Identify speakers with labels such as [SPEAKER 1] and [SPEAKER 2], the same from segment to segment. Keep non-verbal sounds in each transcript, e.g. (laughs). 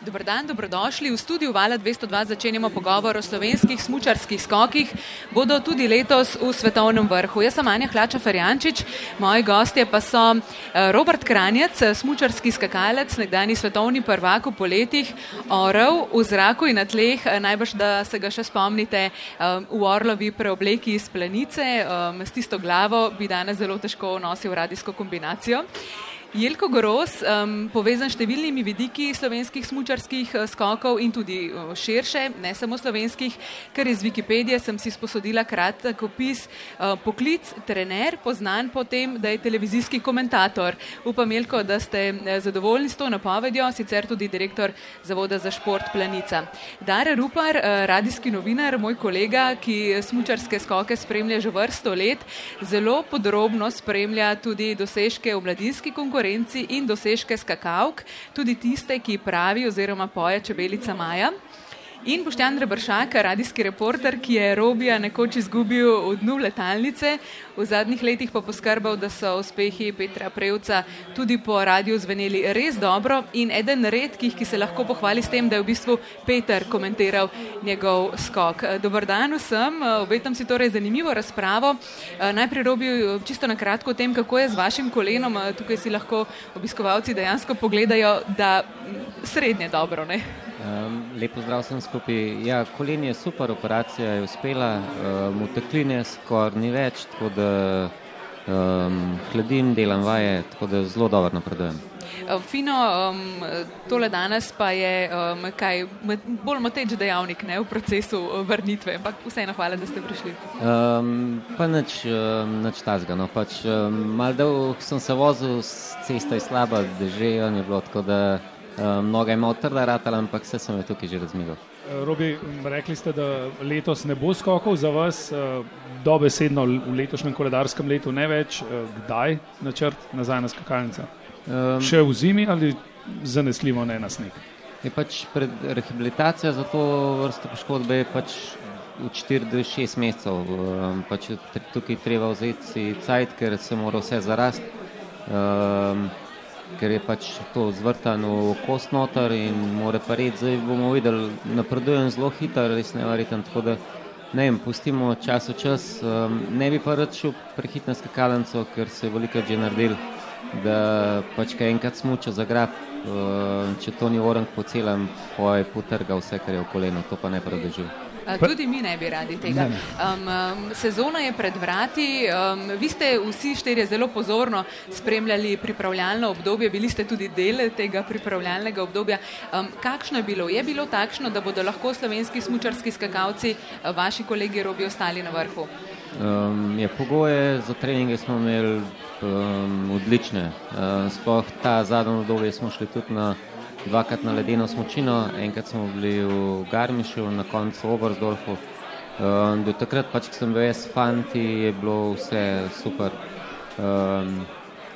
[SPEAKER 1] Dobar dan, dobrodošli. V studiu Vala 202 začenjamo pogovor o slovenskih smučarskih skokih. Bodo tudi letos v svetovnem vrhu. Jaz sem Anja Hlača Ferjančič, moji gostje pa so eh, Robert Kranjec, smučarski skakalec, nekdani svetovni prvak v poletjih, orel v zraku in na tleh, eh, najbrž da se ga še spomnite eh, v orlovi preobleki iz plenice, s tisto glavo bi danes zelo težko nosil radijsko kombinacijo. Jelko Goros, um, povezan s številnimi vidiki slovenskih smučarskih uh, skokov in tudi uh, širše, ne samo slovenskih, ker iz Wikipedije sem si sposodila kratek opis, uh, poklic, trener, poznan po tem, da je televizijski komentator. Upam, Jelko, da ste zadovoljni s to napovedjo, sicer tudi direktor Zavoda za šport Planica. Dare Rupar, uh, radijski novinar, moj kolega, ki smučarske skoke spremlja že vrsto let, zelo podrobno spremlja tudi dosežke v mladinski konkurenci konkurenci in dosežke skakavk, tudi tiste, ki pravi oziroma poje čebelica Maja. In Boštjan Rebršak, radijski reporter, ki je Robija nekoč izgubil v dnu letalnice, v zadnjih letih pa poskrbel, da so uspehi Petra Prevca tudi po radiju zveneli res dobro in eden redkih, ki se lahko pohvali s tem, da je v bistvu Peter komentiral njegov skok. Dobar dan vsem, obetam si torej zanimivo razpravo. Najprej Robijo čisto na kratko o tem, kako je z vašim kolenom. Tukaj si lahko obiskovalci dejansko pogledajo, da srednje dobro, ne?
[SPEAKER 2] Um, lepo zdrav sem skupaj. Ja, kolen je super, operacija je uspela, um, utekline skoraj ni več, tako da um, hladim, delam vaje, tako da zelo dobro napredujem.
[SPEAKER 1] Fino, um, tole danes pa je um, kaj, bolj moteč dejavnik ne, v procesu vrnitve, ampak vseeno hvala, da ste prišli.
[SPEAKER 2] Um, pa nič, um, nič tazga. No. Pač, um, mal dolgo sem se vozil, cesta je slaba, dežejo je bilo tako da. Eh, mnoga ima trda ratala, ampak vse sem jo tukaj že razmigal.
[SPEAKER 3] Eh, Robi, rekli ste, da letos ne bo skokov za vas, eh, dobesedno v letošnjem koledarskem letu ne več. Kdaj načrt nazaj na skakalnice? Um, Še v zimi ali zanesljivo ne na sneg?
[SPEAKER 2] Je pač pred rehabilitacijo za to vrsto poškodbe je pač v 4-6 mesecev. Pač tukaj treba vzeti si cajt, ker se mora vse zarast. Um, ker je pač to zvrtano v kost noter in more pa red. Zdaj bomo videli, napredujem zelo hitro, res nevariten. Tako da ne vem, pustimo čas v čas. Um, ne bi pa rad šel prehitno skakalnico, ker se je veliko že naredil, da pač kaj enkrat smuča za grab, uh, če to ni orang po celem, pa je potrga vse, kar je v koleno, to pa ne predežuje.
[SPEAKER 1] Tudi mi ne bi radi tega. Um, um, sezona je pred vrati. Um, vi ste vsi štirje zelo pozorno spremljali pripravljalno obdobje, bili ste tudi del tega pripravljalnega obdobja. Um, kakšno je bilo? Je bilo takšno, da bodo lahko slovenski smučarski skakalci, vaši kolegi, robi ostali na vrhu?
[SPEAKER 2] Um, je, pogoje za treninge smo imeli um, odlične. Um, sploh ta zadnjo obdobje smo šli tudi na dvakrat na ledeno smočino, enkrat smo bili v Garmišu, na koncu v Obersdorfu. Um, do takrat, pač, ko sem bil jaz fanti, je bilo vse super. Um,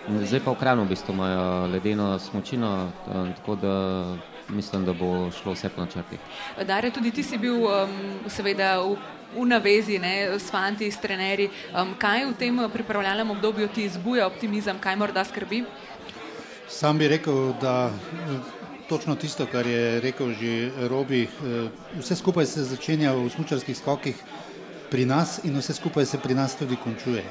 [SPEAKER 2] zdaj pa v Kranu v bistvu imajo ledeno smočino, um, tako da mislim, da bo šlo vse po načrtih.
[SPEAKER 1] Dare, tudi ti si bil um, seveda v, v navezi ne, s fanti, s trenerji. Um, kaj v tem pripravljalnem obdobju ti zbuja optimizem, kaj morda skrbi?
[SPEAKER 4] Sam bi rekel, da točno tisto, kar je rekel že Robi. Eh, vse skupaj se začenja v smučarskih skokih pri nas in vse skupaj se pri nas tudi končuje.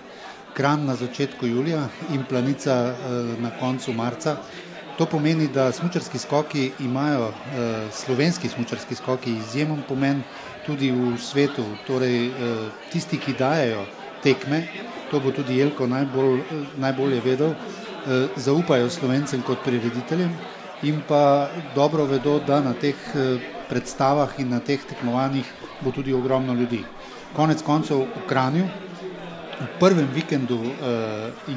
[SPEAKER 4] Kran na začetku julija in planica eh, na koncu marca. To pomeni, da smučarski skoki imajo, eh, slovenski smučarski skoki izjemen pomen tudi v svetu. Torej, tisti, ki dajo tekme, to bo tudi Jelko najbolj, najbolje vedel, zaupajo slovencem kot prirediteljem in pa dobro vedo, da na teh eh, predstavah in na teh tekmovanjih bo tudi ogromno ljudi. Konec koncev v Kranju, v prvem vikendu uh,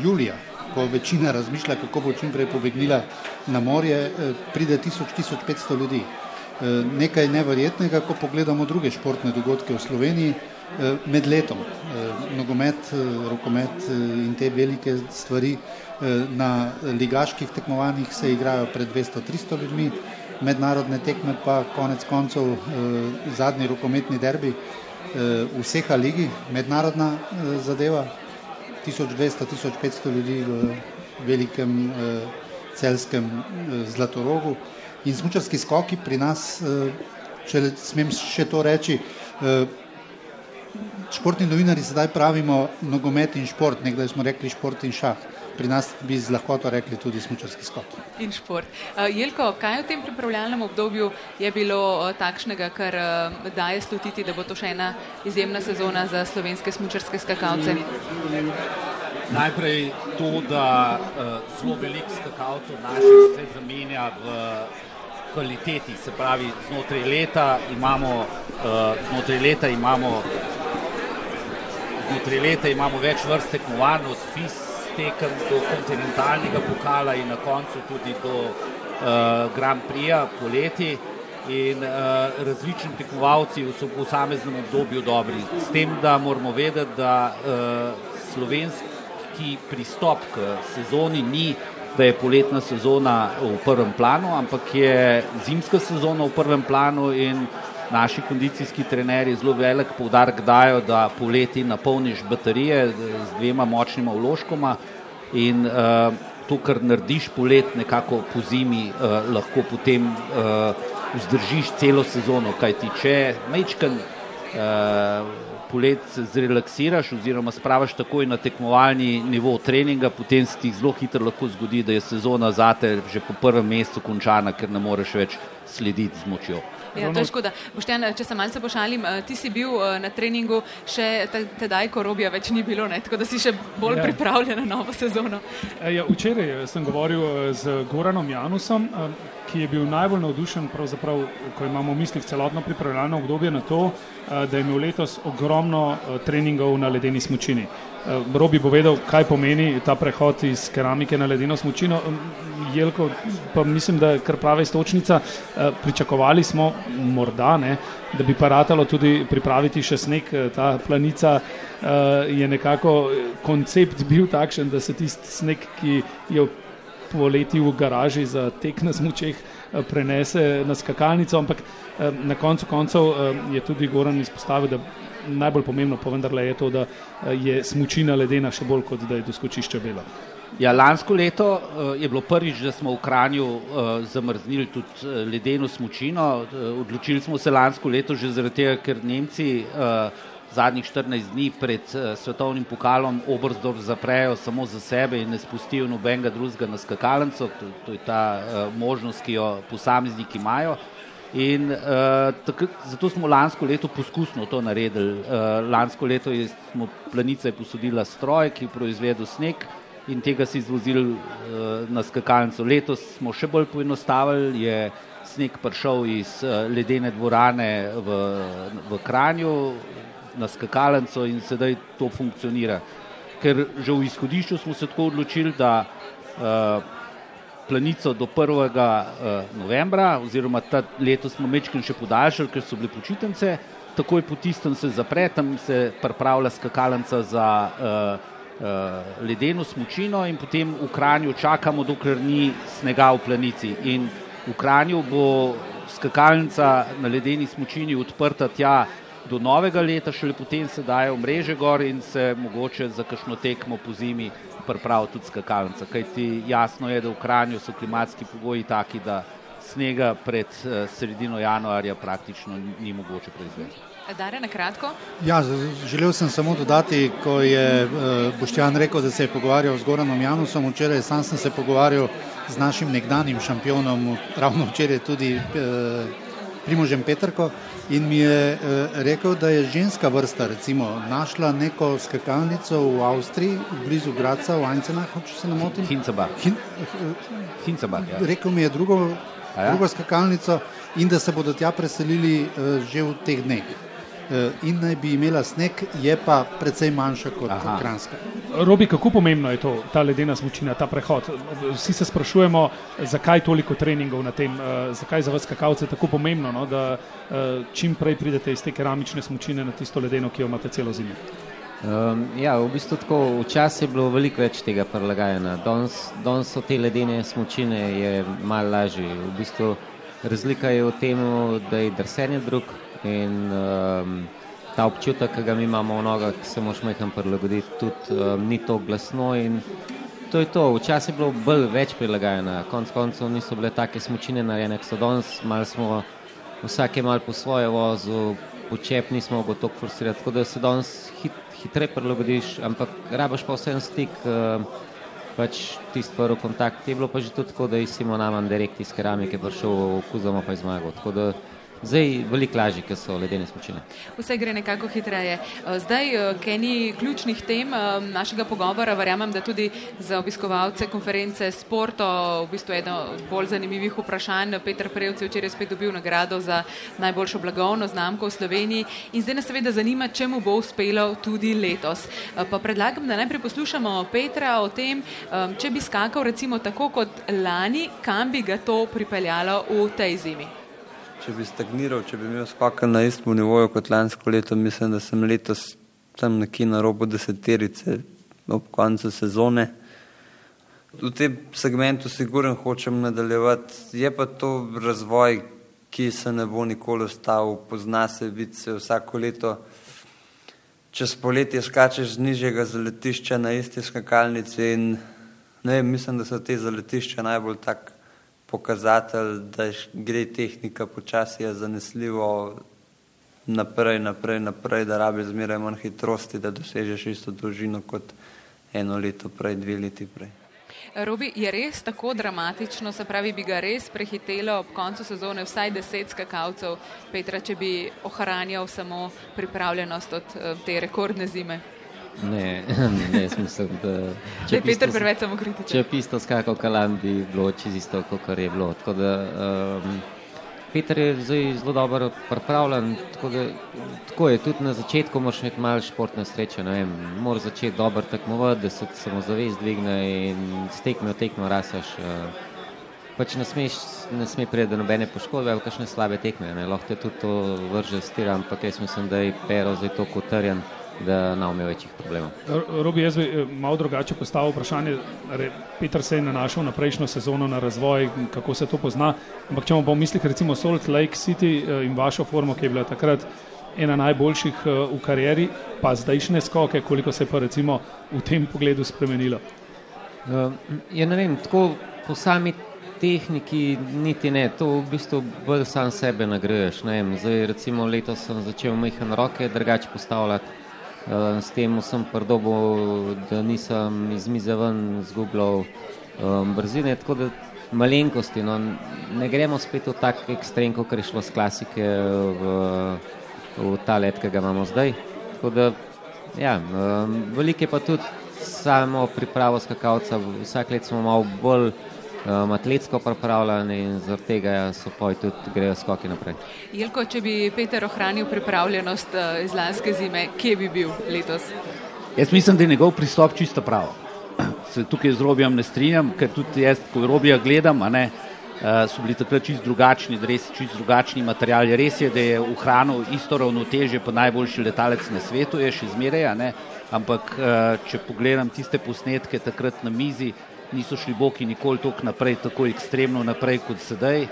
[SPEAKER 4] julija, ko večina razmišlja, kako bo čim prej pobegnila na morje, uh, pride 1000-1500 ljudi. Uh, nekaj neverjetnega, ko pogledamo druge športne dogodke v Sloveniji med letom. Uh, nogomet, uh, rokomet in te velike stvari Eh, na ligaških tekmovanjih se igrajo pred 200-300 ljudmi, mednarodne tekme pa konec koncev eh, zadnji rokometni derbi eh, v vseh ligi, mednarodna zadeva, 1200-1500 ljudi v velikem celskem Zlatorogu In smučarski skoki pri nas, če smem še to reči, športni novinari sedaj pravimo nogomet in šport, nekdaj smo rekli šport in šah. Pri nas bi z lahkoto rekli tudi smučarski skok.
[SPEAKER 1] In šport. Uh, Jelko, kaj v tem pripravljalnem obdobju je bilo uh, takšnega, kar uh, daje slutiti, da bo to še ena izjemna sezona za slovenske smučarske skakalce?
[SPEAKER 5] Najprej to, da uh, zelo veliko skakalcev naših se zamenja v kvaliteti, se pravi znotraj leta imamo, uh, znotraj leta imamo znotraj leta imamo več vrst tekmovanj, od FIS tekem do kontinentalnega pokala in na koncu tudi do uh, Grand Prix poleti. In uh, različni tekmovalci so v posameznem obdobju dobri. S tem, da moramo vedeti, da uh, slovenski pristop k sezoni ni, da je poletna sezona v prvem planu, ampak je zimska sezona v prvem planu in naši kondicijski trenerji zelo velik poudarek dajo, da poleti napolniš baterije z dvema močnima vložkoma in uh, to, kar narediš polet, nekako po zimi uh, lahko potem uh, vzdržiš celo sezono, kaj ti če mečken uh, polet zrelaksiraš oziroma spravaš takoj na tekmovalni nivo treninga, potem se ti zelo hitro lahko zgodi, da je sezona zate že po prvem mesecu končana, ker ne moreš več slediti z močjo.
[SPEAKER 1] Ja, to je škoda. Boštjan, če se malce pošalim, eh, ti si bil eh, na treningu še tedaj, ko robija več ni bilo, ne? tako da si še bolj ja. pripravljen na novo sezono.
[SPEAKER 3] E, ja, včeraj sem govoril z Goranom Janusom, ki je bil najbolj navdušen, ko imamo v mislih celotno pripravljalno obdobje na to, da je imel letos ogromno treningov na ledeni smočini. Robi bo vedel, kaj pomeni ta prehod iz keramike na ledeno smočino. Jelko, pa mislim, da je kar prava istočnica. Pričakovali smo, morda, ne, da bi pa ratalo tudi pripraviti še sneg. Ta planica je nekako koncept bil takšen, da se tisti sneg, ki je poleti v garaži za tek na smučeh, prenese na skakalnico, ampak na koncu koncev je tudi Goran izpostavil, da najbolj pomembno pa vendarle je to, da eh, je smučina ledena še bolj kot da je doskočišče belo.
[SPEAKER 5] Ja, lansko leto uh, je bilo prvič, da smo v Kranju uh, zamrznili tudi ledeno smučino. Uh, odločili smo se lansko leto že zaradi tega, ker Nemci zadnjih 14 dni pred svetovnim pokalom Obrzdorf zaprejo samo za sebe in ne spustijo nobenega drugega na skakalnico. To, to je ta možnost, ki jo posamezniki imajo. In uh, tak, zato smo lansko leto poskusno to naredili. Uh, lansko leto je, smo planica je posodila stroj, ki je proizvedel sneg in tega si izvozili uh, na skakalnico. Letos smo še bolj poenostavili, je sneg prišel iz uh, ledene dvorane v, v Kranju na skakalnico in sedaj to funkcionira. Ker že v izhodišču smo se tako odločili, da uh, planico do 1. Eh, novembra, oziroma ta leto smo mečkim še podaljšali, ker so bile počitnice, takoj po tistem se zapre, tam se pripravlja skakalnica za uh, uh, ledeno smučino in potem v Kranju čakamo, dokler ni snega v planici. In v Kranju bo skakalnica na ledeni smučini odprta tja do novega leta, šele potem se dajo mreže gor in se mogoče za kakšno tekmo po zimi pripravil tudi skakalnica. Kaj ti jasno je, da v Kranju so klimatski pogoji taki, da snega pred uh, sredino januarja praktično ni, mogoče proizvesti.
[SPEAKER 1] Dare, na kratko.
[SPEAKER 4] Ja, želel sem samo dodati, ko je uh, Boštjan rekel, da se je pogovarjal z Goranom Janusom, včeraj sam sem se pogovarjal z našim nekdanjim šampionom, ravno včeraj tudi uh, Primožem Petrko in mi je uh, rekel, da je ženska vrsta recimo našla neko skakalnico v Avstriji, blizu Graca, v Eincenah, če se ne motim.
[SPEAKER 5] Hincebach.
[SPEAKER 4] Hin,
[SPEAKER 5] Hincebach, ja.
[SPEAKER 4] Rekel mi je drugo, ja? drugo skakalnico in da se bodo tja preselili uh, že v teh dneh. Eh, in naj bi imela sneg, je pa precej manjša kot Aha. Kranska.
[SPEAKER 3] Robi, kako pomembno je to, ta ledena smočina, ta prehod? Vsi se sprašujemo, zakaj toliko treningov na tem, uh, zakaj za vas kakavce je tako pomembno, no, da uh, čim prej pridete iz te keramične smočine na tisto ledeno, ki jo imate celo zimo.
[SPEAKER 2] Um, ja, v bistvu tako, včasih je bilo veliko več tega prilagajanja. Danes so te ledene smočine malo lažje. V bistvu razlika je v tem, da je drsenje drug, In um, ta občutek, ki ga mi imamo v nogah, se moš meham prilagoditi, tudi um, ni to glasno in to je to. Včasih je bilo bolj več prilagajeno, konc koncev niso bile take smočine narejene, so danes malo smo vsak je mal po svoje vozu, počep nismo mogli tako forsirati, tako da se danes hit, hitreje prilagodiš, ampak rabaš pa vsem stik, uh, pač tisti prvi kontakt. Je bilo pa že tako, da je Simonaman direkt iz keramike prišel v Kuzamo je zmagal. Zdaj veliko lažje, ker so ledene spočine.
[SPEAKER 1] Vse gre nekako hitreje. Eh, zdaj, eh, k eni ključnih tem eh, našega pogovora, verjamem, da tudi za obiskovalce konference Sporto, v bistvu eno od bolj zanimivih vprašanj, Petr Prevc je včeraj spet dobil nagrado za najboljšo blagovno znamko v Sloveniji in zdaj nas seveda zanima, če mu bo uspelo tudi letos. Pa predlagam, da najprej poslušamo Petra o tem, če bi skakal recimo tako kot lani, kam bi ga to pripeljalo v tej zimi
[SPEAKER 6] če bi stagniral, če bi imel skakal na istem nivoju kot lansko leto, mislim, da sem letos tam nekje na robu deseterice ob koncu sezone. V tem segmentu siguren hočem nadaljevati. Je pa to razvoj, ki se ne bo nikoli ostal, pozna se, vidi se vsako leto. Čez poletje skačeš z nižjega zaletišča na isti skakalnici in ne, mislim, da so te zaletišča najbolj tak pokazatelj, da gre tehnika počasi zanesljivo naprej, naprej, naprej, da rabi zmeraj manj hitrosti, da dosežeš isto dolžino kot eno leto prej, dve leti prej.
[SPEAKER 1] Robi, je res tako dramatično, se pravi, bi ga res prehitelo ob koncu sezone vsaj deset skakalcev, Petra, če bi ohranjal samo pripravljenost od eh, te rekordne zime?
[SPEAKER 2] Ne, (laughs) ne, mislim, da
[SPEAKER 1] če bi Peter preveč samo kritičen.
[SPEAKER 2] Če bi isto skakal kalam, bi bilo čisto isto, kot je bilo. Tako da um, Peter je zdaj zelo dobro pripravljen, tako, da, tako je, tudi na začetku moraš imeti malo športne sreče, ne vem, moraš začeti dobro tekmovati, da se samo zavest dvigne in stekme v tekmo rasaš. Uh, pač ne smeš, ne sme priti do nobene poškodbe ali kakšne slabe tekme, ne, lahko te tudi to vrže stira, ampak jaz mislim, da je Pero zdaj toliko utrjen da ne bomo večjih problemov.
[SPEAKER 3] Robi, jaz bi eh, malo drugače postavil vprašanje. Peter se je nanašal na prejšnjo sezono, na razvoj, kako se to pozna. Ampak če bomo mislili recimo Salt Lake City eh, in vašo formo, ki je bila takrat ena najboljših eh, v karieri, pa zdajšnje skoke, koliko se je pa recimo v tem pogledu spremenilo?
[SPEAKER 2] Ja, ne vem, tako po sami tehniki niti ne, to v bistvu bolj sam sebe nagraješ. Zdaj recimo letos sem začel mehan roke drugače postavljati. Uh, s tem sem pridobil, da nisem iz mize ven zgubljal um, brzine, tako da malenkosti. No, ne gremo spet v tak ekstrem, kot je šlo z klasike v, v ta let, ki ga imamo zdaj. Tako da, ja, um, veliko je pa tudi samo pripravo skakalca, vsak let smo malo bolj um, atletsko pripravljeni in zaradi tega so poj tudi grejo skoki naprej.
[SPEAKER 1] Jelko, če bi Peter ohranil pripravljenost uh, iz lanske zime, kje bi bil letos?
[SPEAKER 5] Jaz mislim, da je njegov pristop čisto prav. (clears throat) Se tukaj z Robijem ne strinjam, ker tudi jaz, ko Robija gledam, ne, uh, so bili takrat čist drugačni, res čist drugačni materiali. Res je, da je v hranu isto ravnoteže, pa najboljši letalec na svetu je še zmeraj, ampak uh, če pogledam tiste posnetke takrat na mizi, niso šli boki nikoli tako naprej, tako ekstremno naprej kot sedaj,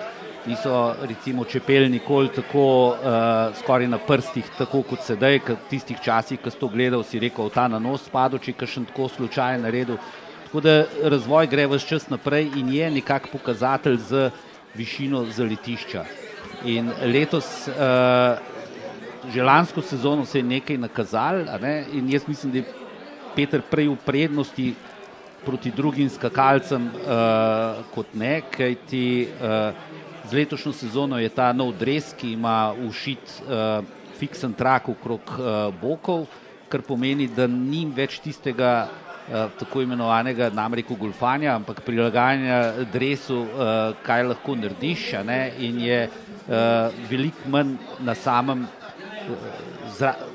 [SPEAKER 5] niso recimo čepeli nikoli tako uh, skoraj na prstih, tako kot sedaj, v tistih časih, ko si to gledal, si rekel, ta na nos spadal, če je še tako slučajen naredil. Tako da razvoj gre vse čas naprej in je nekak pokazatelj z višino zaletišča. In letos, uh, že lansko sezono se je nekaj nakazal, ne? in jaz mislim, da je Peter prej v prednosti proti drugim skakalcem uh, kot ne, kajti uh, z letošnjo sezono je ta nov dres, ki ima ušit uh, fiksen trak okrog uh, bokov, kar pomeni, da ni več tistega uh, tako imenovanega namreku golfanja, ampak prilagajanja dresu, uh, kaj lahko narediš ne, in je uh, veliko manj na samem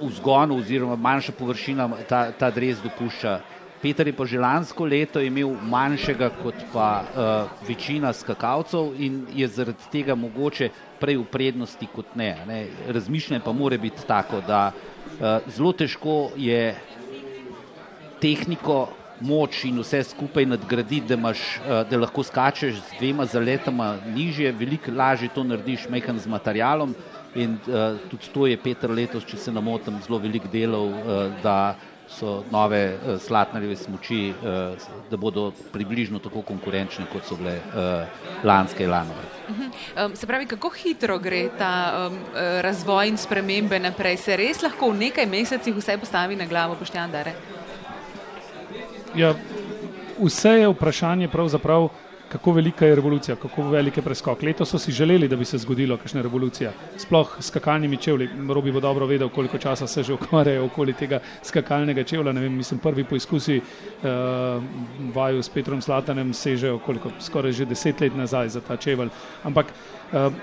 [SPEAKER 5] vzgonu oziroma manjša površina ta, ta dres dopušča Peter je pa že lansko leto imel manjšega kot pa uh, večina skakalcev in je zaradi tega mogoče prej v prednosti kot ne. ne. Razmišljanje pa more biti tako, da uh, zelo težko je tehniko, moč in vse skupaj nadgraditi, da, imaš, uh, da lahko skačeš z dvema zaletama nižje, veliko lažje to narediš mehan z materialom in uh, tudi to je Peter letos, če se namotam, zelo velik delov, uh, da so nove uh, slatnarjeve smoči, uh, da bodo približno tako konkurenčne, kot so bile uh, lanske lanove. Uh
[SPEAKER 1] -huh. um, se pravi, kako hitro gre ta um, razvoj in spremembe naprej? Se res lahko v nekaj mesecih vse postavi na glavo, poštjandare?
[SPEAKER 3] Ja, vse je vprašanje pravzaprav kako velika je revolucija, kako velik je preskok. Leto so si želeli, da bi se zgodilo kakšna revolucija, sploh s skakalnimi čevlji. Robi bo dobro vedel, koliko časa se že ukvarjajo okoli tega skakalnega čevlja. Ne vem, mislim, prvi poizkusi uh, vaju s Petrom Slatanem sežejo koliko, skoraj že deset let nazaj za ta čevelj. Ampak uh,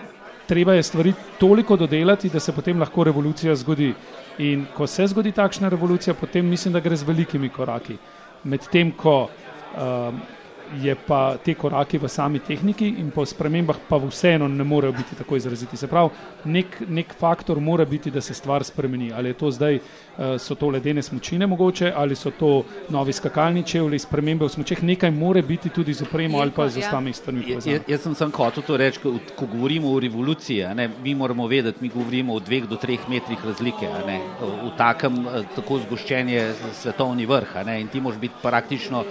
[SPEAKER 3] treba je stvari toliko dodelati, da se potem lahko revolucija zgodi. In ko se zgodi takšna revolucija, potem mislim, da gre z velikimi koraki. Medtem ko uh, je pa te korake v sami tehniki in po spremembah pa vseeno ne morejo biti tako izraziti. Se pravi, nek, nek faktor mora biti, da se stvar spremeni. Ali je to zdaj, uh, so to ledene smočine mogoče, ali so to novi skakalni čevlji, spremembe v smočeh, nekaj mora biti tudi z opremo ali pa z ja. ostalimi stvarmi.
[SPEAKER 5] Jaz sem sam hotel to reči, ko, ko govorimo o revoluciji, ne, mi moramo vedeti, mi govorimo o dveh do treh metrih razlike, ne, v takem eh, tako zgoščen je svetovni vrh ne, in ti moraš biti praktično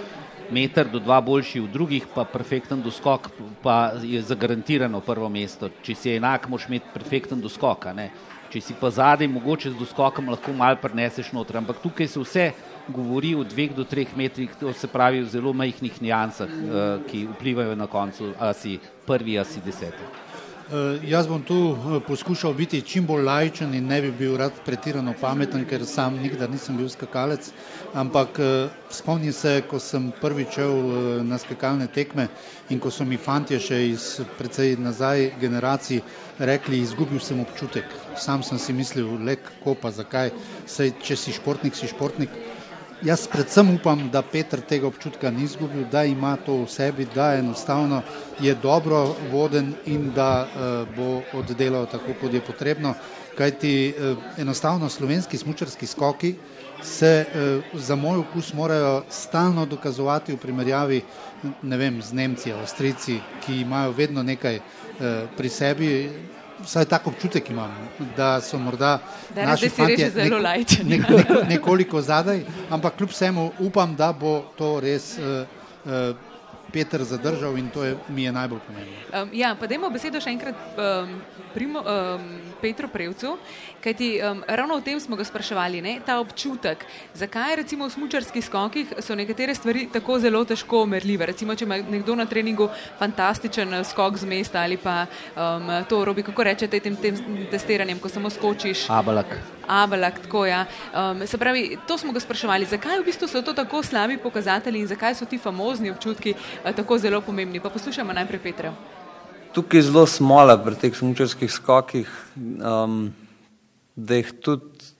[SPEAKER 5] meter do dva boljši v drugih, pa perfekten doskok, pa je zagarantirano prvo mesto. Če si enak, moš imeti perfekten doskok. Če si pa zadaj, mogoče z doskokom lahko malo preneseš noter. Ampak tukaj se vse govori o dveh do treh metrih, to se pravi v zelo majhnih nijansah, eh, ki vplivajo na koncu, a si prvi, a si deseti.
[SPEAKER 4] Uh, jaz bom tu uh, poskušal biti čim bolj lajčen in ne bi bil rad pretirano pameten, ker sam nikdar nisem bil skakalec, ampak uh, spomnim se, ko sem prvič šel na skakalne tekme in ko so mi fantje še iz precej nazaj generacij rekli, izgubil sem občutek. Sam sem si mislil, le kako pa zakaj, Sej, če si športnik, si športnik. Jaz predvsem upam, da Petr tega občutka ni izgubil, da ima to v sebi, da enostavno je dobro voden in da uh, bo oddelal tako, kot je potrebno. Kajti uh, enostavno slovenski smučarski skoki se uh, za moj okus morajo stalno dokazovati v primerjavi vem, z Nemci, Avstrici, ki imajo vedno nekaj pri sebi vsaj tako občutek imam, da so morda
[SPEAKER 1] da naši fantje zelo lajčni.
[SPEAKER 4] Nek, nek, nekoliko zadaj, ampak kljub vsemu upam, da bo to res uh, uh, Peter zadržal in to je, mi je najbolj pomembno.
[SPEAKER 1] Um, ja, pa dajmo besedo še enkrat um, primo, um, Petru Prevcu, kajti um, ravno o tem smo ga spraševali, ne? ta občutek, zakaj recimo v smučarskih skokih so nekatere stvari tako zelo težko merljive. Recimo, če ima nekdo na treningu fantastičen uh, skok z mesta ali pa um, to robi, kako rečete tem, tem testiranjem, ko samo skočiš.
[SPEAKER 5] Abalak.
[SPEAKER 1] Abalak, tako ja. Um, se pravi, to smo ga spraševali, zakaj v bistvu so to tako slabi pokazatelji in zakaj so ti famozni občutki tako zelo pomembni. Pa poslušajmo najprej Petra
[SPEAKER 6] tukaj zelo smola pri teh smučarskih skokih, um, da jih tudi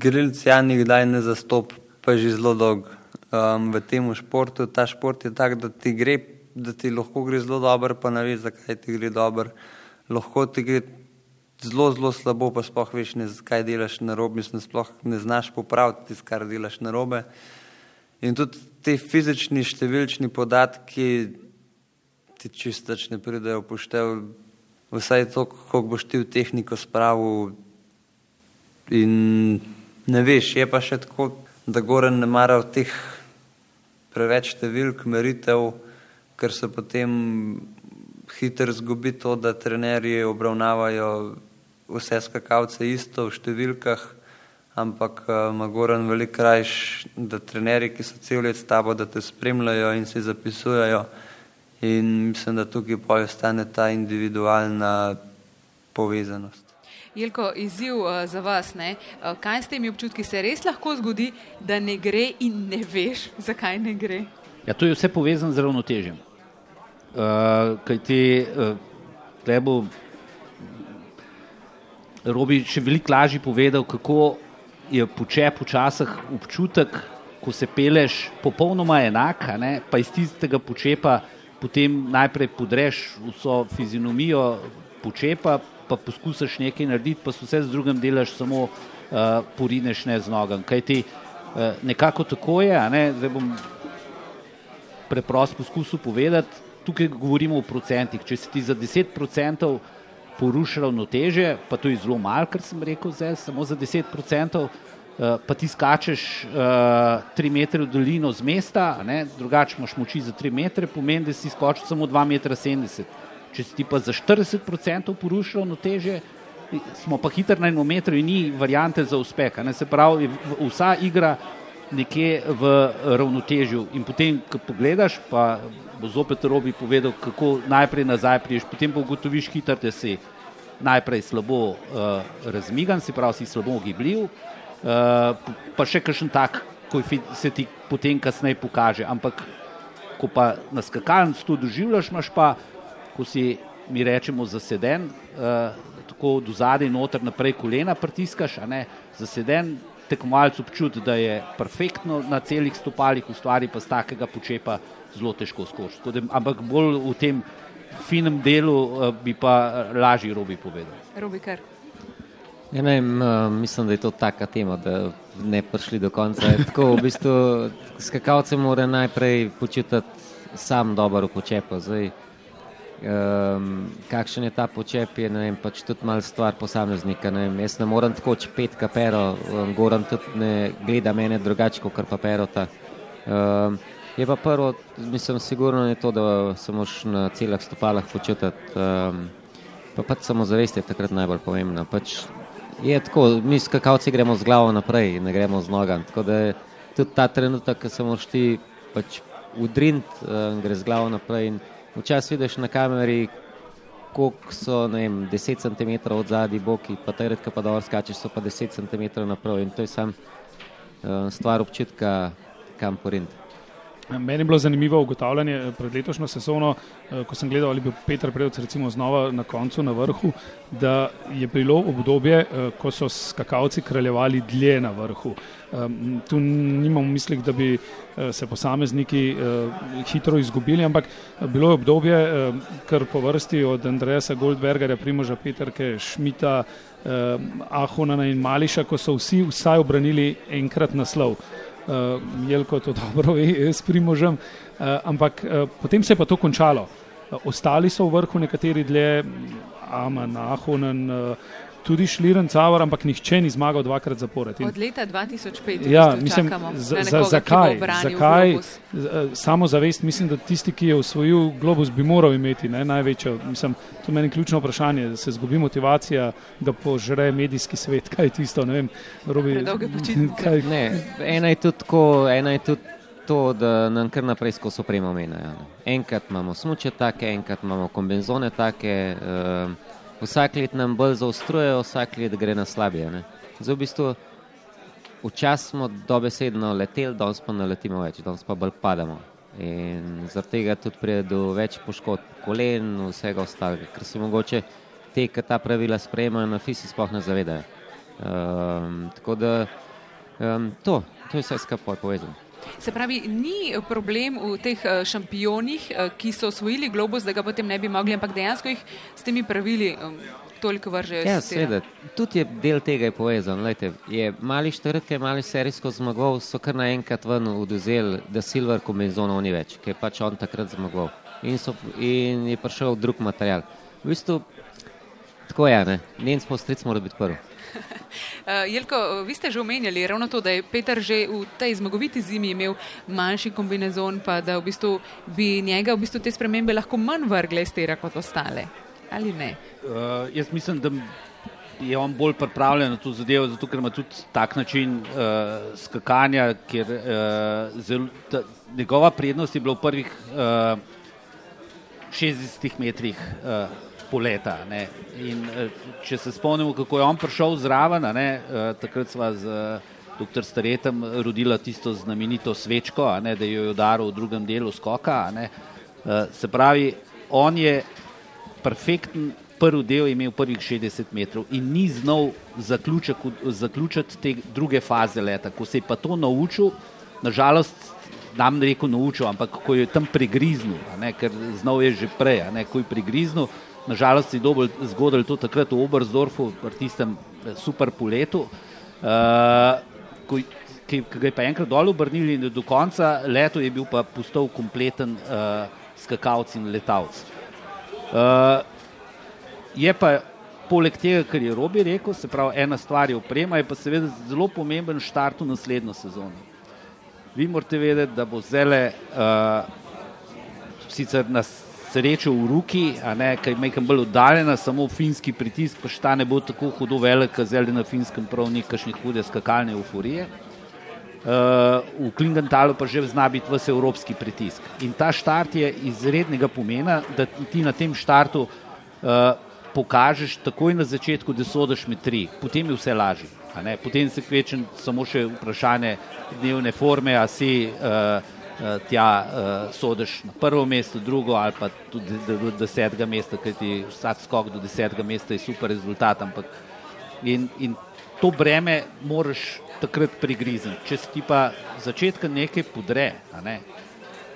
[SPEAKER 6] grilci ja nikdaj ne zastop, pa že zelo dolgo um, v tem športu. Ta šport je tak, da ti gre, da ti lahko gre zelo dobro, pa ne veš, zakaj ti gre dobro. Lahko ti gre zelo, zelo slabo, pa sploh veš, ne, kaj delaš na robe, mislim, sploh ne znaš popraviti tisto, kar delaš na robe. In tudi ti fizični, številčni podatki, ti čisto ne pridejo poštev, vsaj to, kako boš ti v tehniko spravil. In ne veš, je pa še tako, da Goren ne mara v teh preveč številk meritev, ker se potem hitro zgubi to, da trenerji obravnavajo vse skakalce isto v številkah, ampak ima Goren veliko krajš, da trenerji, ki so cel let s tabo, da te spremljajo in si zapisujejo, in mislim, da tukaj pa ostane ta individualna povezanost.
[SPEAKER 1] Jelko, izziv uh, za vas, ne? Uh, kaj s temi občutki se res lahko zgodi, da ne gre in ne veš, (laughs) zakaj ne gre?
[SPEAKER 5] Ja, to je vse povezano z ravnotežjem. Uh, kaj ti, uh, bo Robi še veliko lažje povedal, kako je počep včasih občutek, ko se peleš popolnoma enaka, ne? pa iz tistega počepa potem najprej podreš vso fizionomijo počepa, pa poskusiš nekaj narediti, pa vse z drugim delaš samo uh, porineš ne z nogam. Kaj ti uh, nekako tako je, ne? zdaj bom preprost poskusil povedati, tukaj govorimo o procentih. Če si ti za 10% porušil ravnoteže, pa to je zelo malo, kar sem rekel zdaj, samo za 10%, uh, pa ti skačeš uh, tri metre v dolino z mesta, drugače imaš moči za tri metre, pomeni, da si skočil samo 2,70 m. Če si ti pa za 40% porušil no teže, smo pa hitro na enem metru in ni variante za uspeh. Se pravi, vsa igra nekje v ravnotežju in potem, ko pogledaš, pa bo zopet robi povedal, kako najprej nazaj priješ, potem pa ugotoviš hitro, da si najprej slabo uh, razmigan, si pravi, si slabo gibljiv, uh, pa še kakšen tak, ko se ti potem kasneje pokaže. Ampak, ko pa na skakalnici to doživljaš, imaš pa, ko si mi rečemo zaseden, uh, tako do zadaj noter naprej kolena pritiskaš, a ne zaseden, tekmovalec občuti, da je perfektno na celih stopalih, ustvari pa z takega počepa zelo težko skočiti. Ampak bolj v tem finem delu uh, bi pa lažje robi povedal.
[SPEAKER 1] Robi kar.
[SPEAKER 2] Ja, ne, mislim, da je to taka tema, da ne prišli do konca. Tako, v bistvu, skakalce mora najprej počutiti sam dobro počepo. Zdaj, um, kakšen je ta počep, je vem, pač tudi mal stvar posameznika. Ne vem, jaz ne morem tako čepet kapero, um, goram tudi ne gleda mene drugače, kot pa perota. Um, je pa prvo, mislim, sigurno je to, da se moš na celah stopalah počutiti, um, pa pač samozavest je takrat najbolj pomembna. Pač je tako, mi skakalci gremo z glavo naprej, ne gremo z nogami. Tako da je tudi ta trenutek, ko se moš ti pač udrint, um, gre z glavo naprej. In, Včasih vidiš na kameri, koliko so vem, 10 cm od zadnji boki, pa te redke pa dobro skačeš, so pa 10 cm naprav in to je sam uh, stvar občutka, kam porint.
[SPEAKER 3] Meni je bilo zanimivo ugotavljanje eh, pred letošnjo sezono, eh, ko sem gledal, ali bi Petr Prevc recimo znova na koncu na vrhu, da je bilo obdobje, eh, ko so skakalci kraljevali dlje na vrhu. Tu nimam v mislih, da bi se posamezniki hitro izgubili, ampak bilo je obdobje, kar po vrsti od Andreasa Goldbergerja, Primoža Petrke, Šmita, Ahonana in Mališa, ko so vsi vsaj obranili enkrat naslov Jelko to (laughs) dobro ve s primožem, uh, ampak uh, potem se je pa to končalo. Uh, ostali so v vrhu nekateri dlje, Aman, Ahonen, uh, tudi Šliren Cavar, ampak nihče ni zmagal dvakrat zapored.
[SPEAKER 1] In, Od leta 2005.
[SPEAKER 3] Ja, mislim, za, za, zakaj? zakaj eh, samo zavest, mislim, da tisti, ki je osvojil globus, bi moral imeti ne, največjo. Mislim, to je meni ključno vprašanje, da se zgubi motivacija, da požre medijski svet. Kaj je tisto? Ne vem, robi, (laughs)
[SPEAKER 2] kaj, ne, ena je tudi tako, ena je tudi. To, da nam kar naprej skozi opremo menjajo. Enkrat imamo smoče take, enkrat imamo kombinzone take, uh, vsak let nam bolj zaostrujejo, vsak let gre na slabije. Ne? Zdaj, v bistvu, včasih smo dobesedno leteli, danes pa ne letimo več, danes pa bolj padamo. In zaradi tega tudi pride do več poškodb kolen in vsega ostalega, ker se mogoče te, ki ta pravila sprejemajo, na fisi sploh ne zavedajo. Um, tako da um, to, to je vse skupaj povezano.
[SPEAKER 1] Se pravi, ni problem v teh eh, šampionih, eh, ki so osvojili globus, da ga potem ne bi mogli, ampak dejansko jih s temi pravili toliko vržejo.
[SPEAKER 2] Ja, seveda, tudi je del tega je povezan. Lejte, je mali štrke, mali serijsko zmagov, so kar naenkrat ven oduzeli, da Silver kombinezonov ni več, ki je pač on takrat zmagov. In, so, in je prišel drug material. V bistvu, tako je, ne, njen spostric mora biti prvi.
[SPEAKER 1] Uh, (laughs) Jelko, vi ste že omenjali ravno to, da je Peter že v tej zmagoviti zimi imel manjši kombinezon, pa da v bistvu bi njega v bistvu te spremembe lahko manj vrgle iz tega kot ostale. Ali ne?
[SPEAKER 5] Uh, jaz mislim, da je on bolj pripravljen na to zadevo, zato ker ima tudi tak način uh, skakanja, ker uh, zel, ta, njegova prednost je bila v prvih uh, 60 metrih. Uh, poleta. Ne. In eh, če se spomnimo, kako je on prišel zraven, ne, eh, takrat sva z eh, dr. Staretem rodila tisto znamenito svečko, ne, da jo je udaril v drugem delu skoka. Ne. Se pravi, on je perfekten. Prvi del imel prvih 60 metrov in ni znal zaključiti te druge faze leta. Ko se je pa to naučil, nažalost, nam ne rekel naučil, ampak ko je tam prigriznil, ker znal je že prej, ne, ko je prigriznil, Nažalost si dobil zgodil to takrat v Obersdorfu, v tistem eh, super poletu, uh, ko, ki, ki ga je pa enkrat dol obrnili in do konca leto je bil pa postal kompleten uh, skakalc in letalc. Uh, je pa poleg tega, kar je Robi rekel, se pravi, ena stvar je oprema, je pa seveda zelo pomemben štart v naslednjo sezono. Vi morate vedeti, da bo zele uh, sicer na srečo v Ruki, kaj je nekaj bolj oddaljena, samo finski pritisk, pa šta ne bo tako hudo velik, zele na finskem prav ni kakšne hude skakalne euforije. Uh, v Klingentalu pa že zna biti vse evropski pritisk. In ta štart je izrednega pomena, da ti na tem štartu uh, pokažeš takoj na začetku, da sodiš med tri, potem je vse lažje. Potem se kvečem samo še vprašanje dnevne forme, a si uh, tja uh, sodiš na prvo mesto, drugo ali pa tudi do, desetega mesta, ker ti vsak skok do desetega mesta je super rezultat. Ampak in, in to breme moraš takrat prigrizniti. Če ti pa začetka nekaj podre, ne?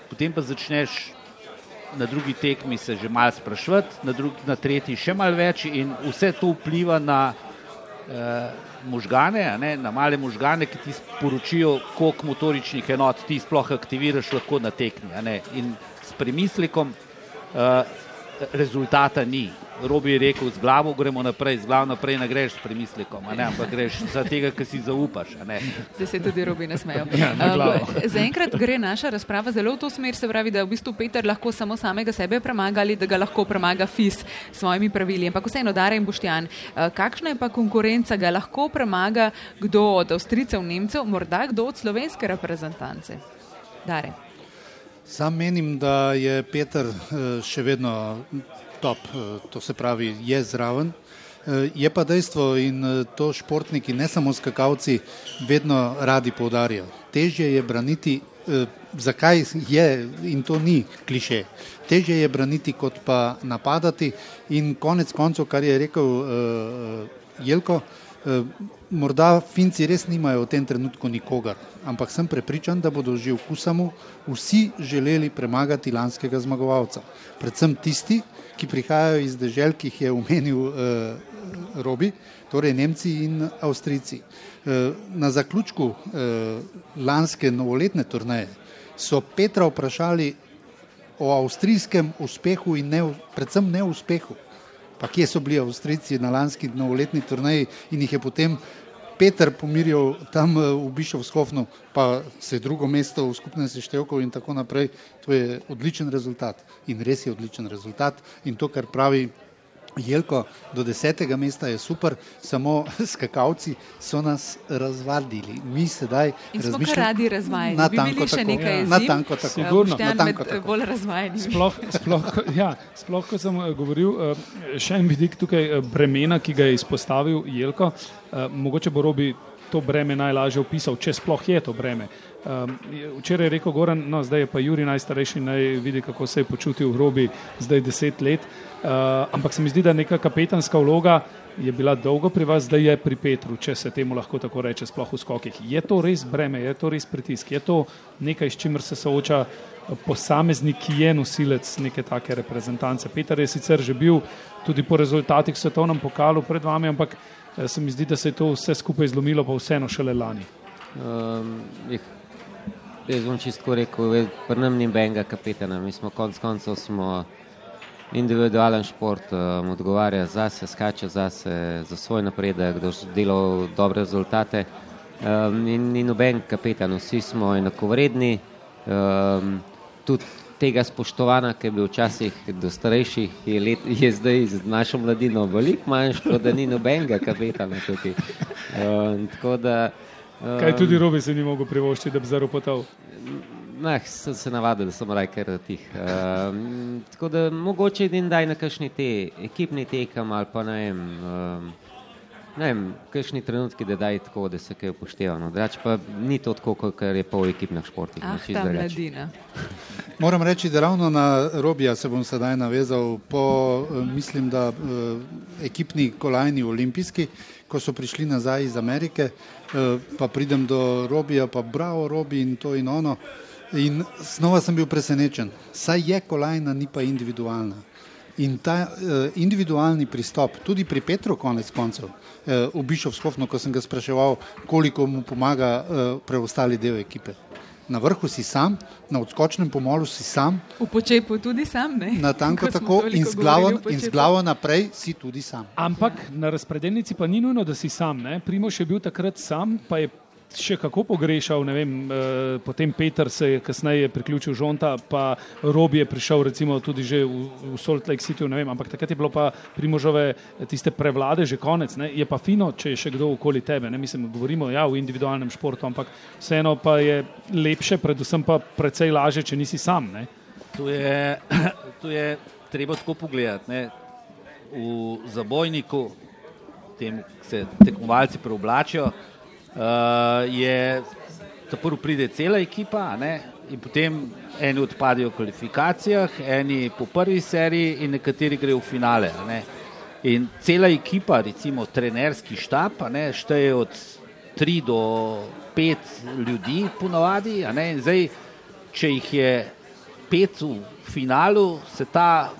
[SPEAKER 5] potem pa začneš na drugi tekmi se že malo sprašvati, na, na tretji še malo več in vse to vpliva na eh, možgane, ne, na male možgane, ki ti sporočijo, koliko motoričnih enot ti sploh aktiviraš lahko na tekmi. In s premislekom uh, rezultata ni. Robi je rekel, z glavo gremo naprej, z glavo naprej ne greš s premislekom, ne, ampak greš za tega, kar si zaupaš.
[SPEAKER 1] Zdaj se tudi robi ne smejo. (laughs) Ja, uh, zaenkrat gre naša razprava zelo v to smer, se pravi, da v bistvu Peter lahko samo samega sebe premaga ali da ga lahko premaga FIS s svojimi pravili. Ampak vseeno, Dare in Boštjan, uh, kakšna je pa konkurenca, ga lahko premaga kdo od Avstricev, Nemcev, morda kdo od slovenske reprezentance? Dare.
[SPEAKER 4] Sam menim, da je Peter uh, še vedno top, eh, to se pravi, je zraven. Eh, je pa dejstvo in eh, to športniki, ne samo skakalci, vedno radi povdarjajo. Težje je braniti, zakaj je in to ni kliše. Težje je braniti, kot pa napadati in konec koncev, kar je rekel Jelko, morda Finci res nimajo v tem trenutku nikogar, ampak sem prepričan, da bodo že v Kusamu vsi želeli premagati lanskega zmagovalca. Predvsem tisti, ki prihajajo iz dežel, ki jih je omenil uh, Robi, torej Nemci in Avstrijci. Uh, na zaključku uh, lanske novoletne turneje so Petra vprašali o avstrijskem uspehu in ne, predvsem neuspehu. Pa kje so bili Avstrijci na lanski novoletni turneji in jih je potem Peter pomirjal tam v Bišovskofnu, pa se je drugo mesto v skupnem seštevku in tako naprej. To je odličen rezultat in res je odličen rezultat in to, kar pravi Jelko, do desetega mesta je super, samo (laughs) skakavci so nas razvadili. Mi sedaj
[SPEAKER 1] razmišljamo, da radi razvajamo.
[SPEAKER 4] Na tanko tako,
[SPEAKER 1] nekaj
[SPEAKER 4] ja. na tanko tako.
[SPEAKER 1] Sigurno, na tanko tako. Bolj razvajeni.
[SPEAKER 3] Sploh, sploh, ja, sploh, ko sem eh, govoril, eh, še en vidik tukaj eh, bremena, ki ga je izpostavil Jelko, mogoče bo Robi to breme najlažje opisal, če sploh je to breme. Um, včeraj je rekel Goran, no zdaj je pa Juri najstarejši, naj vidi, kako se je počutil v Robi, zdaj deset let. Uh, ampak se mi zdi, da neka kapetanska vloga je bila dolgo pri vas, zdaj je pri Petru, če se temu lahko tako reče, sploh v skokih. Je to res breme, je to res pritisk, je to nekaj, s čimer se sooča uh, posameznik, ki je nosilec neke take reprezentance. Peter je sicer že bil tudi po rezultatih svetovnem pokalu pred vami, ampak se mi zdi, da se je to vse skupaj zlomilo, pa vseeno šele lani. Um,
[SPEAKER 2] jaz bom čisto rekel, pri nam ni benga kapetana, mi smo konc koncev smo individualen šport, um, odgovarja za se, skače za se, za svoj napredek, da dela dobre rezultate. Um, in ni noben kapetan, vsi smo enakovredni. Um, tudi tega spoštovanja, ki je bil včasih do starejših, je, let, je zdaj z našo mladino veliko manjšo, da ni nobenega kapetana tukaj. Um, da,
[SPEAKER 3] um, Kaj tudi Robi se ni mogel privoščiti, da bi zaropotal?
[SPEAKER 2] Nah, sem se navadil, da sem rajker tih. Um, tako da mogoče edin daj na kakšni te ekipni tekam ali pa ne vem, um, ne vem, kakšni trenutki, da daj tako, da se kaj upošteva. No. Drač pa ni to tako, kot je pol ekipnih športih.
[SPEAKER 1] Ah, ta mladina. (laughs)
[SPEAKER 4] Moram reči, da ravno na Robija se bom sedaj navezal po, eh, mislim, da uh, ekipni kolajni olimpijski, ko so prišli nazaj iz Amerike, uh, pa pridem do Robija, pa bravo Robi in to in ono. In znova sem bil presenečen, saj je kolajna, ni pa individualna. In ta uh, individualni pristop, tudi pri Petru, konec koncev, uh, v Bišovskofnu, ko sem ga spraševal, koliko mu pomaga uh, preostali del ekipe. Na vrhu si sam, na odskočnem pomolu si sam.
[SPEAKER 1] V počepu tudi sam, ne?
[SPEAKER 4] Na tanko tako in z, glavo, in z glavo naprej si tudi sam.
[SPEAKER 3] Ampak na razpredelnici pa ni nujno, da si sam. Primoš je bil takrat sam, pa je še kako pogrešal, vem, eh, potem Peter se je kasneje priključil žonta, pa Robi je prišel recimo tudi že v, v Salt Lake City, vem, ampak takrat je bilo pa primožove tiste prevlade že konec, ne, je pa fino, če je še kdo okoli tebe, ne, mislim, govorimo ja v individualnem športu, ampak vseeno pa je lepše, predvsem pa precej laže, če nisi sam, ne.
[SPEAKER 5] Tu je, (clears throat) tu je treba tako pogledati, ne, v zabojniku, tem se tekmovalci preoblačijo, je tako pride cela ekipa, ne? in potem eni odpadajo v kvalifikacijah, eni po prvi seriji, in nekateri grejo v finale. Ne? In cela ekipa, recimo trenerski štab, ne, šteje od 3 do 5 ljudi, ponavadi. Zdaj, če jih je 5 v finalu, se ta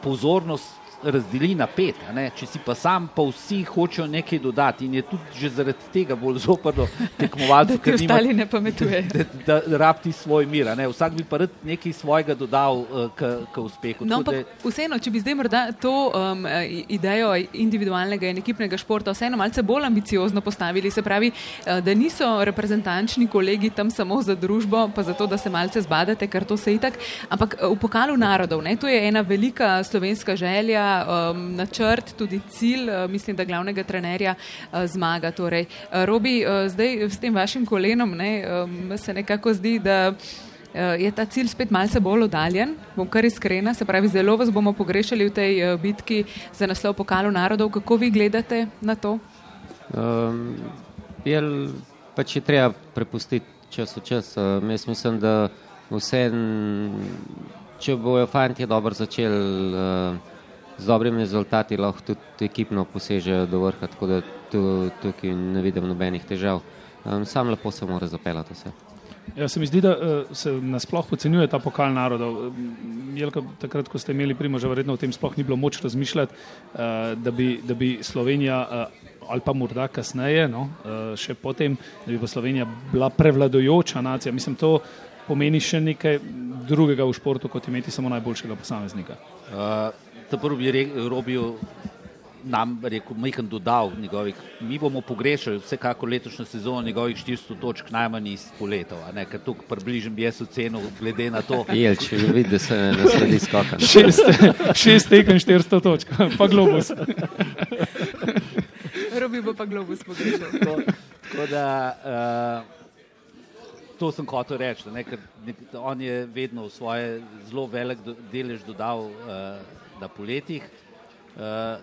[SPEAKER 5] pozornost razdeli na pet. Če si pa sam, pa vsi hočejo nekaj dodati in je tudi že zaradi tega bolj zoprno (laughs) tekmovati.
[SPEAKER 1] da ti ostali ne pametuje. (laughs)
[SPEAKER 5] Da, da, da rabti svoj mir. Vsak bi pa rad nekaj svojega dodal uh, k, k uspehu.
[SPEAKER 1] No, ampak vseeno, če bi zdaj morda to um, idejo individualnega in ekipnega športa vseeno malce bolj ambiciozno postavili, se pravi, uh, da niso reprezentančni kolegi tam samo za družbo, pa zato, da se malce zbadate, ker to se itak, ampak v pokalu narodov, ne, to je ena velika slovenska želja, um, načrt, tudi cilj, uh, mislim, da glavnega trenerja uh, zmaga. Torej, uh, Robi, uh, zdaj s tem vašim kolenom ne, um, se nekako zdi, da. Uh, je ta cilj spet malce bolj oddaljen, bom kar iskrena, se pravi, zelo vas bomo pogrešali v tej uh, bitki za naslov pokalu narodov. Kako vi gledate na to? Um,
[SPEAKER 2] jel, pač je treba prepustiti čas v čas. Uh, mislim, da vse, če bojo fanti dobro začeli. Uh, z dobrimi rezultati lahko tudi ekipno posežejo do vrha, tako da tu, tukaj ne vidim nobenih težav. Um, sam lepo se mora zapeljati vse.
[SPEAKER 3] Ja, se mi zdi, da uh, se nasploh podcenjuje ta pokal narodov. Jelka, takrat, ko ste imeli primoža, verjetno o tem sploh ni bilo moč razmišljati, uh, da, bi, da bi Slovenija uh, ali pa morda kasneje, no, še potem, da bi pa Slovenija bila prevladojoča nacija. Mislim, to pomeni še nekaj drugega v športu, kot imeti samo najboljšega posameznika. Uh,
[SPEAKER 5] prvi bi robil nam, rekel, majhen dodal njegovih. Mi bomo pogrešali vsekako letošnjo sezono njegovih 400 točk najmanj iz poletov, a ne, ker tukaj približim bi jaz oceno glede na to.
[SPEAKER 2] Jel, če bi videl, da se ne sledi skakati.
[SPEAKER 3] Šest, šest tekem 400 točk, pa globus.
[SPEAKER 1] Robi bo pa globus pogrešal.
[SPEAKER 5] Tako da, uh, to sem hotel reči, ne, ker on je vedno v svoje zelo velik delež dodal uh, na poletjih. Uh,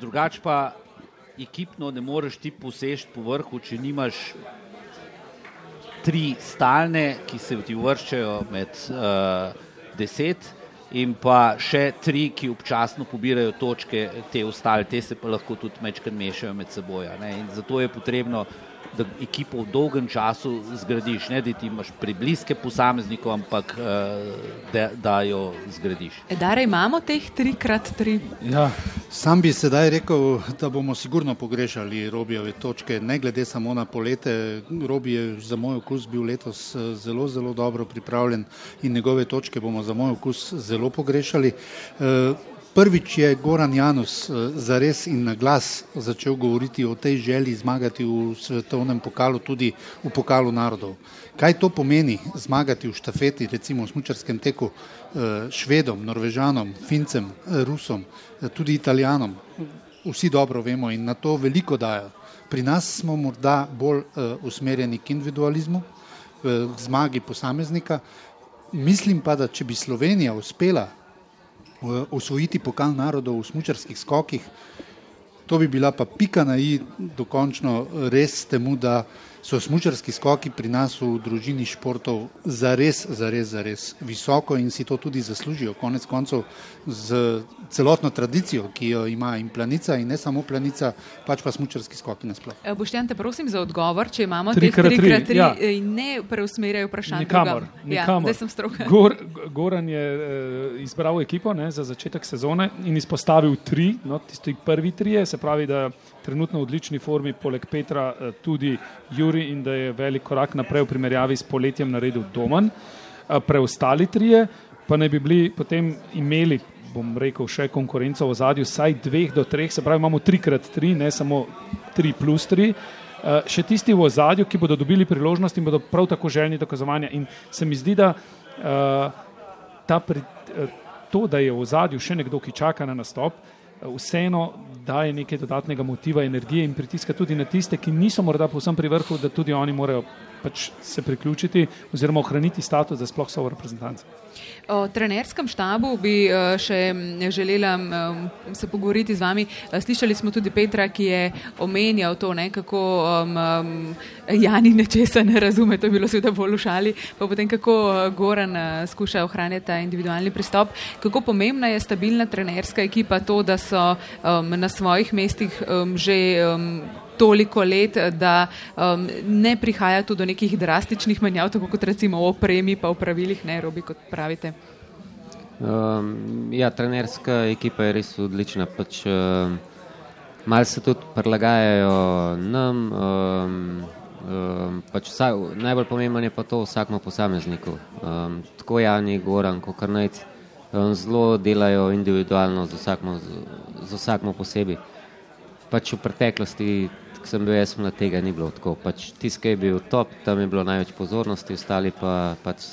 [SPEAKER 5] drugač pa ekipno ne moreš ti posež po vrhu, če nimaš tri stalne, ki se ti vrščajo med uh, deset, in pa še tri, ki občasno pobirajo točke, te ostale, te se pa lahko tudi mečkrat mešajo med seboj. Zato je potrebno da ekipo v dolgem času zgradiš, ne da ti imaš prebliske posameznikov, ampak eh, da, da jo zgradiš.
[SPEAKER 1] Edare imamo teh tri krat tri.
[SPEAKER 4] Ja. Sam bi sedaj rekel, da bomo sigurno pogrešali Robijeve točke, ne glede samo na polete. Robi je za moj okus bil letos eh, zelo, zelo dobro pripravljen in njegove točke bomo za moj okus zelo pogrešali. Prvič je Goran Janus eh, zares in na glas začel govoriti o tej želji zmagati v svetovnem pokalu, tudi v pokalu narodov. Kaj to pomeni zmagati v štafeti, recimo v smučarskem teku eh, švedom, norvežanom, fincem, eh, rusom, tudi italijanom? Vsi dobro vemo in na to veliko dajo. Pri nas smo morda bolj usmerjeni k individualizmu, k zmagi posameznika. Mislim pa, da če bi Slovenija uspela osvojiti pokal narodov v smučarskih skokih. To bi bila pa pika na i dokončno res temu, da so smučarski skoki pri nas v družini športov zares, zares, zares visoko in si to tudi zaslužijo. Konec koncev z celotno tradicijo, ki jo ima in planica in ne samo planica, pač pa smučarski skoki nasploh.
[SPEAKER 1] E, Boštjan, te prosim za odgovor, če imamo tri krat tri, tri ja. in ne preusmerjajo vprašanje.
[SPEAKER 3] Nikamor, ja, nikamor.
[SPEAKER 1] Ja,
[SPEAKER 3] Gor, Goran je uh, izbral ekipo ne, za začetek sezone in izpostavil tri, no, tisti prvi trije, se pravi, da trenutno v odlični formi, poleg Petra, uh, tudi Juri. In da je velik korak naprej v primerjavi s poletjem naredil Domen. Preostali trije pa ne bi bili potem imeli, bom rekel, še konkurenco v zadju, vsaj dveh do treh, se pravi, imamo tri krat tri, ne samo tri plus tri. Še tisti v ozadju, ki bodo dobili priložnost in bodo prav tako željni dokazovanja. In se mi zdi, da uh, pri, uh, to, da je v ozadju še nekdo, ki čaka na nastop, uh, vseeno daje nekaj dodatnega motiva, energije in pritiska tudi na tiste, ki niso morda povsem pri vrhu, da tudi oni morajo pač se priključiti oziroma ohraniti status, da sploh so v reprezentanci.
[SPEAKER 1] O trenerskem štabu bi eh, še želela se pogovoriti z vami. Eh, slišali smo tudi Petra, ki je omenjal to, ne, kako um, Jani nečesa ne razume, to je bilo seveda bolj v šali, pa potem kako eh, Goran skuša ohranjati ta individualni pristop. Kako pomembna je stabilna trenerska ekipa to, da so um, na svojih mestih um, že um, toliko let, da um, ne prihaja tu do nekih drastičnih menjav, tako kot recimo v opremi, pa v pravilih, ne robi, kot pravite.
[SPEAKER 2] Um, ja, trenerska ekipa je res odlična. Pač, um, Mal se tudi prilagajajo nam. Um, um, pač vsak, najbolj pomembno je pa to vsakmu posamezniku. Um, tako Jani, Goran, kot Karnajc, um, zelo delajo individualno z vsakmo posebej. Pač v preteklosti ko sem bil jaz na tega, ni bilo tako. Pač Tisti, ki je bil top, tam je bilo največ pozornosti, ostali pa pač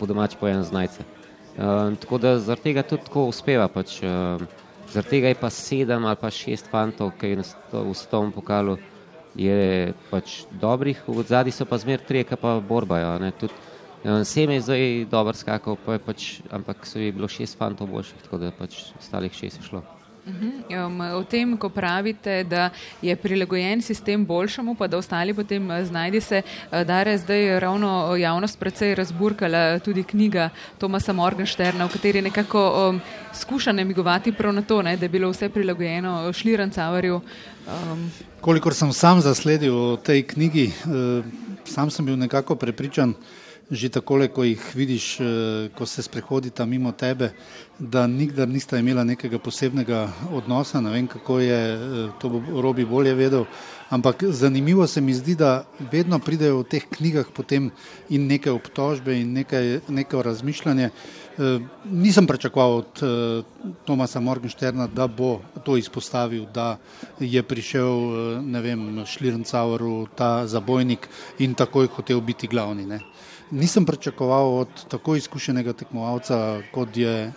[SPEAKER 2] po domač pojem znajce. Uh, tako da zaradi tega tudi tako uspeva. Pač, uh, zaradi tega je pa sedem ali pa šest fantov, ki je v stovem pokalu, je pač dobrih, v zadnji so pa zmer tri, ki pa borbajo. Vsem je zdaj dober skakal, pa pač, ampak so je bilo šest fantov boljših, tako da pač ostalih šest je šlo.
[SPEAKER 1] Um, o tem, ko pravite, da je prilagojen sistem boljšemu, pa da ostali potem eh, znajdi se, eh, da je zdaj ravno javnost precej razburkala tudi knjiga Tomasa Morgenšterna, v kateri nekako um, skuša namigovati prav na to, ne, da je bilo vse prilagojeno Šlirancavarju. Um.
[SPEAKER 4] Kolikor sem sam zasledil v tej knjigi, sam sem bil nekako prepričan, že takole, ko jih vidiš, eh, ko se sprehodita mimo tebe, da nikdar nista imela nekega posebnega odnosa, ne vem, kako je, eh, to bo Robi bolje vedel, ampak zanimivo se mi zdi, da vedno pridejo v teh knjigah potem in neke obtožbe in nekaj, neko razmišljanje. Eh, nisem pričakoval od Tomasa Morgenšterna, da bo to izpostavil, da je prišel, vem, Šlirncaueru ta zabojnik in takoj hotel biti glavni. Ne nisem pričakoval od tako izkušenega tekmovalca, kot je eh,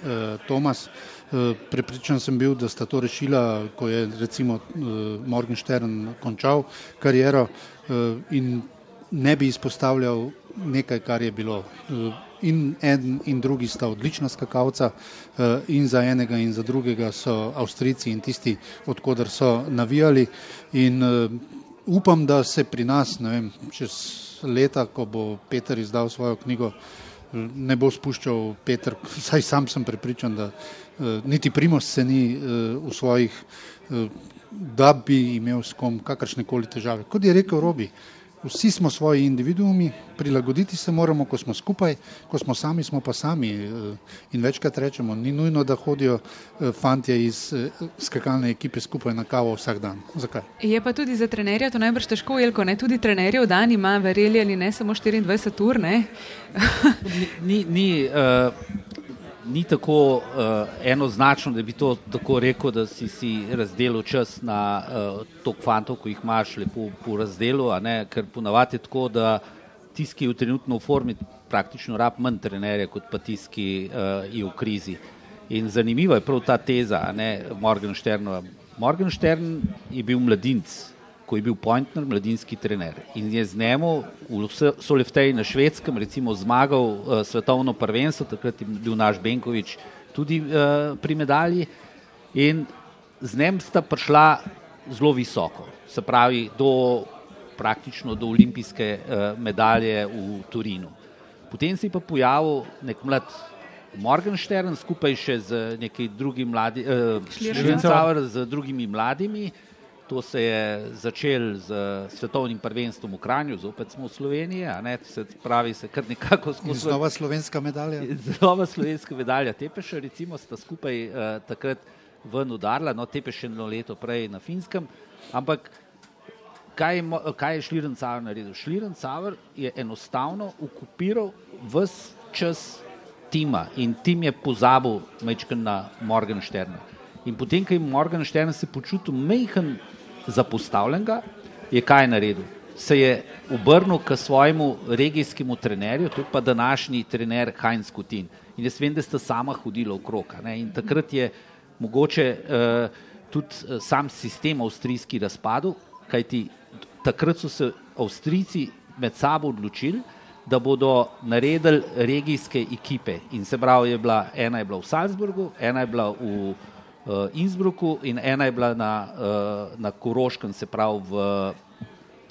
[SPEAKER 4] Tomas. Eh, prepričan sem bil, da sta to rešila, ko je recimo eh, Morgenstern končal kariero eh, in ne bi izpostavljal nekaj, kar je bilo. Eh, in en in drugi sta odlična skakalca, eh, in za enega in za drugega so Avstrijci in tisti, odkudar so navijali. In eh, upam, da se pri nas, ne vem, čez leta, ko bo Peter izdal svojo knjigo, ne bo spuščal Peter, (laughs) saj sam sem prepričan, da uh, niti Primos se ni uh, v svojih, uh, da bi imel s kom kakršne koli težave. Kot je rekel Robi, uh, Vsi smo svoji individuumi, prilagoditi se moramo, ko smo skupaj, ko smo sami, smo pa sami. Eh, in večkrat rečemo, ni nujno, da hodijo eh, fantje iz eh, skakalne ekipe skupaj na kavo vsak dan. Zakaj?
[SPEAKER 1] Je pa tudi za trenerja to najbrž težko, jelko ne tudi trenerjev dan ima, verjeli ali ne, samo 24 ur. ni,
[SPEAKER 5] ni, ni, uh ni tako uh, enoznačno, da bi to tako rekel, da si, si razdelil čas na uh, tok fantov, ko jih imaš lepo po razdelu, ker ponavadi je tako, da tisti, ki je v trenutno v formi, praktično rab manj trenerja, kot pa tisti, ki uh, je v krizi. In zanimiva je prav ta teza, ne Morgensternova. Morgenstern je bil mladinc, ko je bil Pointner mladinski trener. In je z njemu v Solefteji na švedskem recimo zmagal uh, svetovno prvenstvo, takrat je bil naš Benkovič tudi uh, pri medalji. In z njim sta prišla zelo visoko, se pravi do praktično do olimpijske uh, medalje v Turinu. Potem se je pa pojavil nek mlad Morgenstern skupaj še z nekaj drugim mladi, uh, z drugimi mladimi, To se je začelo z svetovnim prvenstvom v Kranju, zopet smo v Sloveniji, ne, se pravi, se kar nekako skozi.
[SPEAKER 4] Znova slovenska medalja.
[SPEAKER 5] Znova slovenska medalja. Tepeša, recimo, sta skupaj uh, takrat ven udarila, no, Tepeša eno leto prej na Finskem, ampak kaj, kaj je Šliren Caver naredil? Šliren Caver je enostavno okupiral vse čas tima in tim je pozabil mečken na Morgensterna. In potem, ko je Morgenstern se počutil mehen zapostavljenega, je kaj naredil? Se je obrnil k svojemu regijskemu trenerju, to je pa današnji trener Heinz Kutin. In jaz vem, da sta sama hodila. Ne? In takrat je mogoče uh, tudi uh, sam sistem avstrijski razpadel, kajti takrat so se Avstrijci med sabo odločili, da bodo naredili regijske ekipe. In se pravi, je bila, ena je bila v Salzburgu, ena je bila v uh, Innsbrucku in ena je bila na, uh, na Koroškem, se pravi v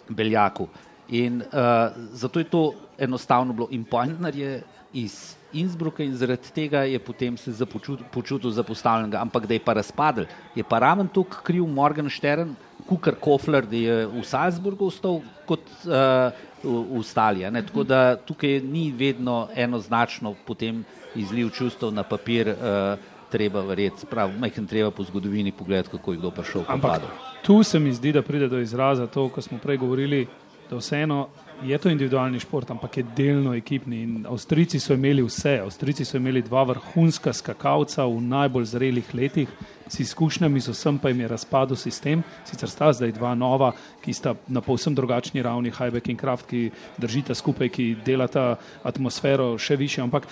[SPEAKER 5] Beljaku. In uh, zato je to enostavno bilo. In Pointner je iz Innsbrucka in zaradi tega je potem se započutil, počutil zapostavljenega, ampak da je pa razpadel, je pa raven tukaj kriv Morgan Stern, Kukar Kofler, da je v Salzburgu ostal kot uh, v Staliji. Tako da tukaj ni vedno enoznačno potem izliv čustev na papir. Uh, Treba verjeti, prav, majhen treba po zgodovini pogledati, kako je kdo prišel.
[SPEAKER 3] Ampak tu se mi zdi, da pride do izraza to, kar smo prej govorili, da vseeno je to individualni šport, ampak je delno ekipni. In Avstrijci so imeli vse. Avstrijci so imeli dva vrhunska skakalca v najbolj zrelih letih, s izkušnjami, z vsem pa jim je razpadel sistem. Sicer sta zdaj dva nova, ki sta na povsem drugačni ravni, Hajbek in Kraft, ki držita skupaj, ki delata atmosfero še više. Ampak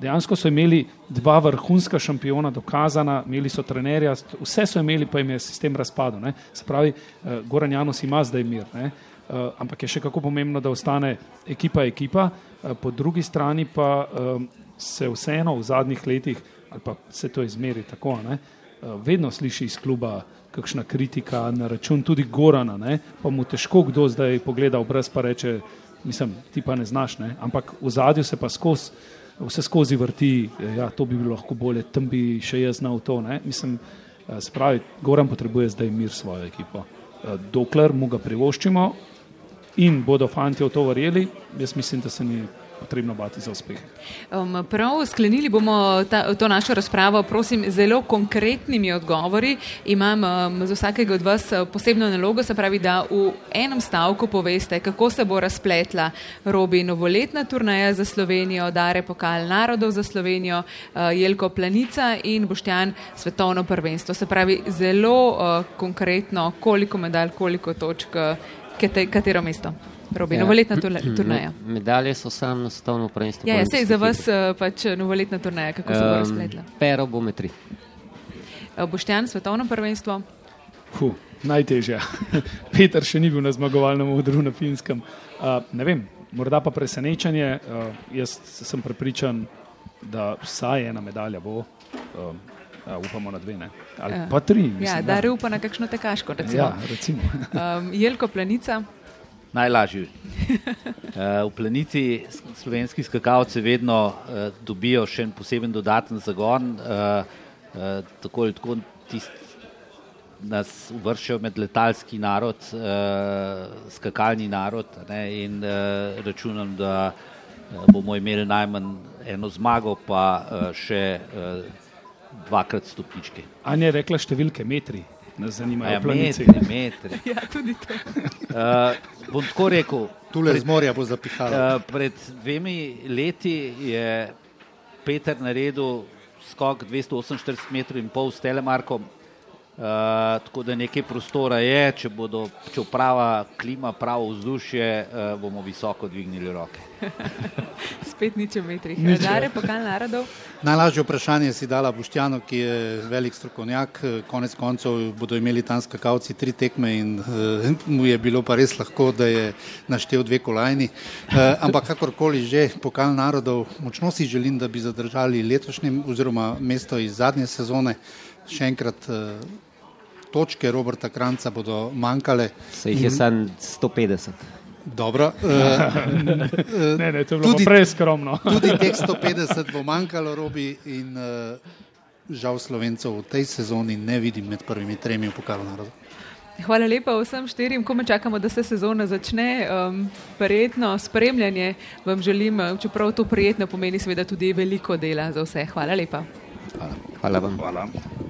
[SPEAKER 3] dejansko so imeli dva vrhunska šampiona, dokazana, imeli so trenerja, vse so imeli, pa jim je sistem razpadel. Ne? Se pravi, uh, Goran Janos ima zdaj mir. Ne? Uh, ampak je še kako pomembno, da ostane ekipa ekipa, uh, po drugi strani pa uh, se vseeno v zadnjih letih, ali pa se to izmeri tako, ne, uh, vedno sliši iz kluba kakšna kritika na račun tudi Gorana, ne, pa mu težko kdo zdaj pogleda v brez pa reče, mislim, ti pa ne znaš, ne, ampak v zadju se pa skozi, vse skozi vrti, ja, to bi bilo lahko bolje, tam bi še jaz znal to, ne, mislim, uh, spravi, Goran potrebuje zdaj mir svojo ekipo. Dokler mu ga privoščimo, in bodo fanti v to verjeli, jaz mislim, da se ni potrebno bati za uspeh.
[SPEAKER 1] Um, prav, sklenili bomo ta, to našo razpravo, prosim, zelo konkretnimi odgovori. Imam um, za vsakega od vas uh, posebno nalogo, se pravi, da v enem stavku poveste, kako se bo razpletla Robi novoletna turnaja za Slovenijo, Dare pokal narodov za Slovenijo, uh, Jelko Planica in Boštjan svetovno prvenstvo. Se pravi, zelo uh, konkretno, koliko medalj, koliko točk. Katero mesto? Robi, ja. novoletna turnaja.
[SPEAKER 2] Medalje so samo na svetovnem prvenstvu.
[SPEAKER 1] Ja, ja sej za vas uh, pač novoletna turnaja, kako se um, bo razpletla?
[SPEAKER 2] Pero bo metri.
[SPEAKER 1] Uh, Boštjan, svetovno prvenstvo?
[SPEAKER 3] Huh, najtežje. (laughs) Peter še ni bil na zmagovalnem odru na Finskem. Uh, ne vem, morda pa presenečenje. Uh, jaz sem prepričan, da vsaj ena medalja bo. Uh, Uh, upamo na dve, ne? ali uh, pa tri. Mislim,
[SPEAKER 1] ja, da upa na kakšno tekaško. Recimo.
[SPEAKER 3] Ja, recimo.
[SPEAKER 1] um, Jelko Planica.
[SPEAKER 5] Najlažji. Uh, (laughs) v planici slovenski skakalci vedno uh, dobijo še en poseben dodaten zagon, uh, uh, tako ali tako nas uvrščajo med letalski narod, uh, skakalni narod ne, in uh, računam, da bomo imeli najmanj eno zmago, pa uh, še uh, dvakrat stopničke.
[SPEAKER 3] Anja je rekla številke metri, nas zanimajo
[SPEAKER 5] ja, metri. metri. (laughs)
[SPEAKER 1] ja, tudi to.
[SPEAKER 5] Uh, bom tako rekel.
[SPEAKER 4] Tule iz morja bo zapihalo. Uh,
[SPEAKER 5] pred dvemi leti je Peter naredil skok 248 metrov in pol s telemarkom. Uh, tako da nekaj prostora je, če bodo, če prava klima, pravo vzdušje, uh, bomo visoko dvignili roke. (laughs)
[SPEAKER 1] Spet nič o metrih. Nadare, pokal narodov.
[SPEAKER 4] Najlažje vprašanje si dala Boštjano, ki je velik strokovnjak. Konec koncev bodo imeli tam skakalci tri tekme in uh, (laughs) mu je bilo pa res lahko, da je naštel dve kolajni. Uh, ampak kakorkoli že, pokal narodov, močno si želim, da bi zadržali letošnje oziroma mesto iz zadnje sezone. Še enkrat uh, točke Roberta Kranca bodo manjkale.
[SPEAKER 2] Se jih je samo 150.
[SPEAKER 4] Dobro. Uh, (laughs)
[SPEAKER 3] ne, ne, to je bilo tudi preskromno. (laughs)
[SPEAKER 4] tudi teh 150 bo manjkalo, Robi, in uh, žal Slovencev v tej sezoni ne vidim med prvimi tremi v pokalu naroda.
[SPEAKER 1] Hvala lepa vsem štirim, ko me čakamo, da se sezona začne. Um, prijetno spremljanje vam želim, čeprav to prijetno pomeni seveda tudi veliko dela za vse. Hvala lepa.
[SPEAKER 2] Hvala, Hvala vam.
[SPEAKER 3] Hvala.